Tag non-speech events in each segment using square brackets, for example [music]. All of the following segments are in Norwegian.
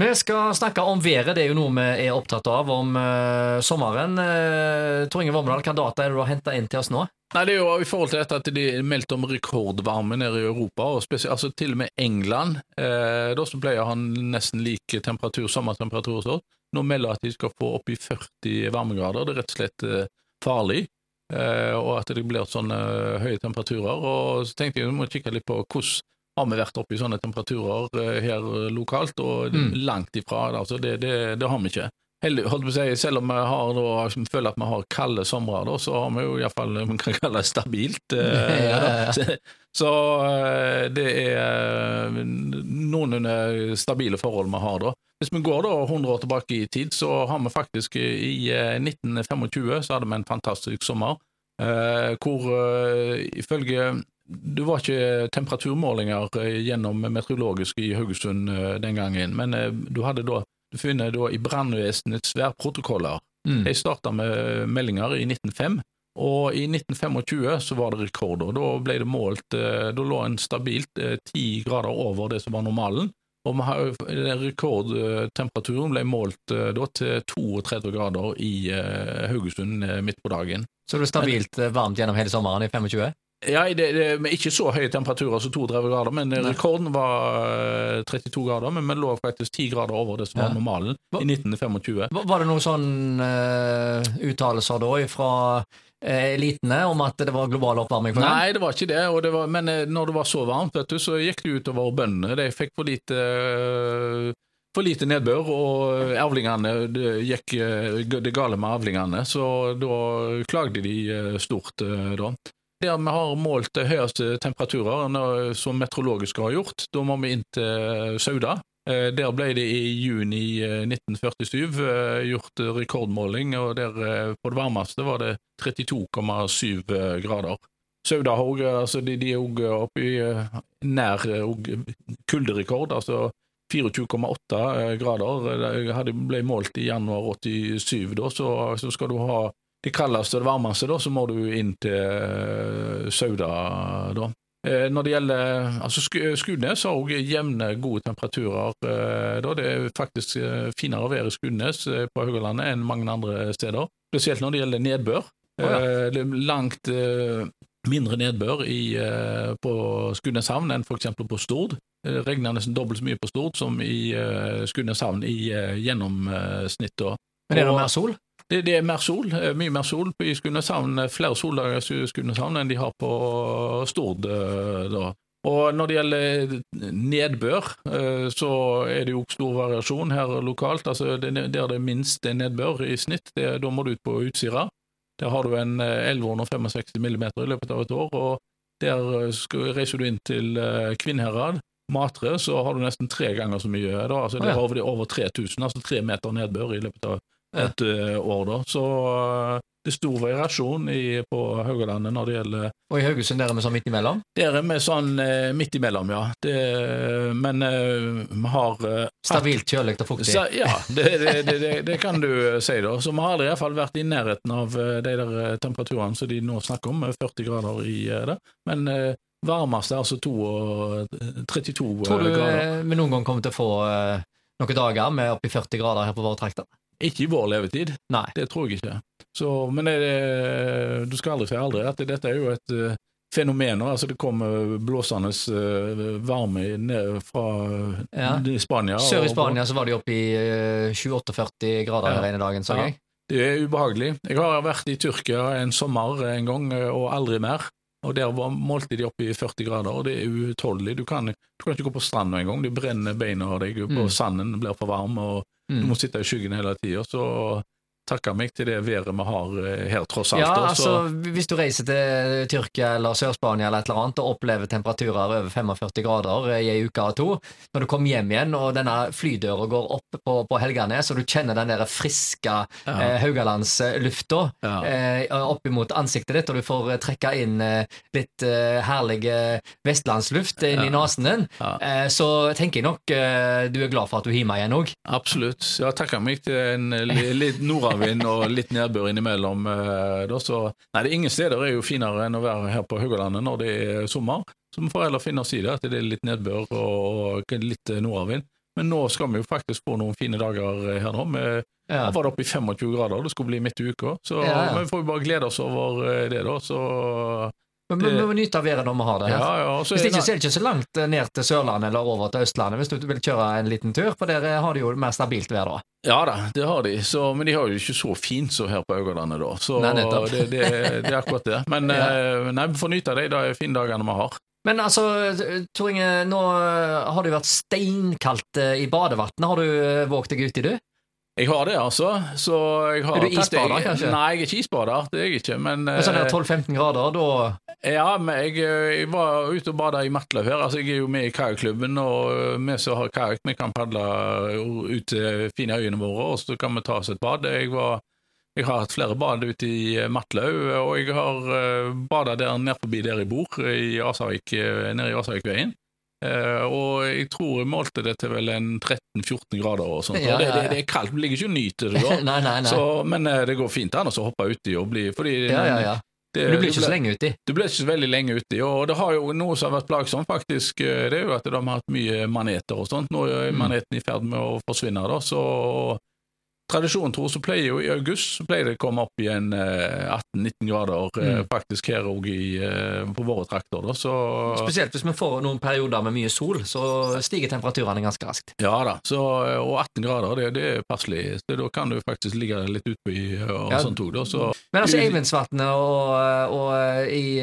Vi skal snakke om været, det er jo noe vi er opptatt av om uh, sommeren. Uh, Tor Inge Vormedal, hva data er det du har henta inn til oss nå? Nei, det er jo i forhold til dette at de meldte om rekordvarme nede i Europa, og altså til og med England. Eh, da som pleier han nesten lik temperatur, sommertemperatur og sånn. Nå melder at de skal få opp i 40 varmegrader. Det er rett og slett eh, farlig. Eh, og at det blir sånne høye temperaturer. Og så tenkte jeg vi må kikke litt på hvordan har vi vært oppe i sånne temperaturer eh, her lokalt, og Mm. langt ifra. Altså det, det, det har vi ikke. Heldig, si, selv om vi har, da, som føler at vi har kalde somre, da, så har vi jo iallfall vi kan kalle det stabilt. eh, [laughs] Ja, ja, ja. Så eh, det er eh, noenlunde stabile forhold vi har da. Hvis vi går da 100 år tilbake i tid, så har vi faktisk i eh, 1925 så hadde vi en fantastisk sommer, eh, hvor eh, ifølge det var ikke temperaturmålinger eh, gjennom meteorologisk i Haugesund eh, den gangen, men eh, du hadde da du finner da i brannvesenets værprotokoller. Mm. De starta med meldinger i 1905, og i 1925 så var det rekorder. Da ble det målt Da lå en stabilt ti grader over det som var normalen. Og rekordtemperaturen ble målt da til 32 grader i Haugesund midt på dagen. Så det ble stabilt varmt gjennom hele sommeren i 25? Ja, det, det, Ikke så høye temperaturer som 32 grader, men Nei. rekorden var eh, 32 grader. Men vi lå faktisk 10 grader over det som Ja. var normalen i 1925. Var det noen sånne uh, uttalelser da fra eh, elitene om at det var global oppvarming For? Nei, det var ikke det, det var, men eh, når det var så varmt, vet du, så gikk det utover bøndene. De fikk for lite uh, for lite nedbør, og avlingene det gikk eh, det gale med avlingene, så da klagde de eh, stort eh, da. Der vi har målt høyeste temperaturer som meteorologiske har gjort, da må vi inn til Sauda. Eh, Der ble det i juni eh, 1947 eh, gjort rekordmåling, og der eh, på det varmeste var det 32,7 grader. Sauda altså de, de er også oppe i eh, nær eh, kulderekord, altså 24,8 grader. Det ble målt i januar 87, da, så, så skal du ha det kaldeste og det varmeste, da, så må du inn til eh, Sauda, da. Eh, Når det gjelder altså Sk- Skudenes har også jevne, gode temperaturer. eh, Da. Det er faktisk finere vær i Skudenes på Haugalandet enn mange andre steder. Spesielt når det gjelder nedbør. Ja. Det er langt mindre nedbør i, på Skudeneshavn enn f.eks. på Stord. Det regner nesten dobbelt så mye på Stord som i Skudeneshavn i gjennomsnitt. Men er det mer sol? Det, det er mer sol, eh, mye mer sol på- i Skudeneshavn. eh, Flere soldager i Skudeneshavn enn de har på Stord. eh, da. Og når det gjelder nedbør, så er det jo stor variasjon her lokalt. Altså det, Der det er minst nedbør i snitt, det, da må du ut på Utsira. Der har du en eh, 1165 millimeter i løpet av et år. og Der skal, reiser du inn til Kvinnherad, Matre, så har du nesten tre ganger så mye. da, altså Det er over, er over 3000, altså tre meter nedbør i løpet av Ja. Et eh, år. da, Så eh, det er stor variasjon i, på Haugalandet når det gjelder Og i Haugesund der er vi sånn midt imellom? Der er vi sånn eh, midt imellom, ja. Det, men eh, vi har eh, Stabilt kjølig og fuktig? så, ja, det, det, det, kan du si, da. Så vi har i hvert fall vært i nærheten av eh, de der eh, temperaturene som de nå snakker om, eh, 40 grader i eh, det. Men eh, varmeste er altså to grader. eh, 32 Tror du grader. eh, vi noen gang kommer til å få eh, noen dager med oppi 40 grader her på våre trakter? Ikke i vår levetid, Nei. det tror jeg ikke. Så, men det, du skal aldri si aldri. at Dette er jo et eh, fenomen. altså Det kommer blåsende eh, varme ned fra Ja. eh, Spania. Sør i og- Spania så var de oppe i eh, 28-40 grader Ja. her ene dagen, sa Ja. jeg. Det er ubehagelig. Jeg har vært i Tyrkia en sommer en gang, eh, og aldri mer. Og Der var, målte de opp i 40 grader, og det er uutholdelig. Du kan, du kan ikke gå på stranda engang. Du brenner beina av deg på Mm. sanden, blir for varm, og du Mm. må sitte i skyggen hele tida. Så takker meg til det været vi har eh, her, tross alt. Ja, altså så, Hvis du reiser til Tyrkia eller Sør-Spania eller et eller annet og opplever temperaturer over 45 grader i ei uke og to, når du kommer hjem igjen og denne flydøra går opp på, på Helganes, og du kjenner den der friske ja, eh, Haugalandslufta ja. eh, opp imot ansiktet ditt, og du får eh, trekke inn eh, litt eh, herlig eh, vestlandsluft inn i Ja. nesen din, eh, så tenker jeg nok eh, du er glad for at du er hjemme igjen òg. Absolutt. Jeg har takka meg til en litt li- litt og litt nedbør innimellom. eh, Da, så, nei, det er ingen steder er jo finere enn å være her på Haugalandet når det er sommer. Så vi får heller finne oss i det, at det er litt nedbør og, litt eh, nordavind. Men nå skal vi jo faktisk få noen fine dager her nå. Vi Ja. Var det oppe i 25 grader, det skulle bli midt i uka. Så Ja, ja. men vi får jo bare glede oss over eh, det, da. Så Men vi må nyte av været når vi har det her. ja. ja, så Hvis det ikke så er det ikke så langt eh, ned til Sørlandet eller over til Østlandet hvis du vil kjøre en liten tur, for der eh, har de jo mer stabilt vær da. Ja da, det har de, så, men de har jo ikke så fint som her på Øygarlandet, da. Så Nei, det, det, det er akkurat det. Men [laughs] Ja. eh, nei, vi får nyte av de da fine dagene vi har. Men altså, Tor Inge, nå har det jo vært steinkaldt i badevannet. Har du våget deg uti, du? Jeg har det, altså. Så jeg har Er du isbader, kanskje? Nei, jeg er ikke isbader, det er jeg ikke. Men men sånn her 12-15 grader, da Ja, men jeg, eh, jeg var ute og bada i Matlaug her. Altså, jeg er jo med i kajakklubben, og eh, vi som har kajakk, vi kan padle ut til fine øyene våre, og så kan vi ta oss et bad. Jeg, var, jeg har hatt flere bad ute i eh, Matlaug, og jeg har bada der nede forbi der jeg bor, i Asavik, eh, nede i Asavikveien. Eh, og jeg tror jeg målte det til vel en 13-14 grader og sånt. Ja, ja, det, ja, det, det, det er kaldt, det ligger ikke og nyter det. [laughs] Nei, nei, nei. Så, men uh, det går fint an å hoppe uti og bli fordi ja, ja, ja. det- du blir ikke ikke så lenge uti. du blir ikke så veldig lenge uti, og det har jo noe som har vært plagsomt, faktisk. eh, Det er jo at de har hatt mye maneter og sånt. Nå er Mm. maneten i ferd med å forsvinne, da, så Tradisjonen tro så pleier jo i august så pleier det å komme opp igjen eh, 18-19 grader, eh, Mm. faktisk her òg på våre trakter. Da, så Spesielt hvis vi får noen perioder med mye sol, så stiger temperaturene ganske raskt. Ja da, så, og 18 grader, det, det er passelig. Så da kan du faktisk ligge litt utpå i og Ja. sånt òg, da. Så Men altså, Eivindsvatnet og, og i,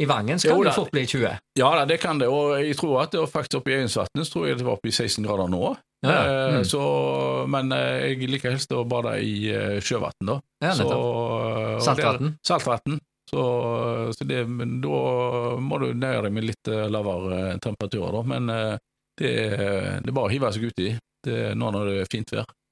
i Vangen skal Jo det fort bli 20. Ja da, det kan det, og jeg tror at det var faktisk oppe i Eivindsvatnet tror jeg det var oppe i 16 grader nå. Ja, ja. Eh, Mm. Så, men eh, jeg liker helst å bade i eh, sjøvann, da. Ja, så, Saltvann. Saltvann. Så, så det, da må du nøye deg med litt lavere temperaturer, da. Men det, det er bare å hive seg uti det nå når det er fint vær.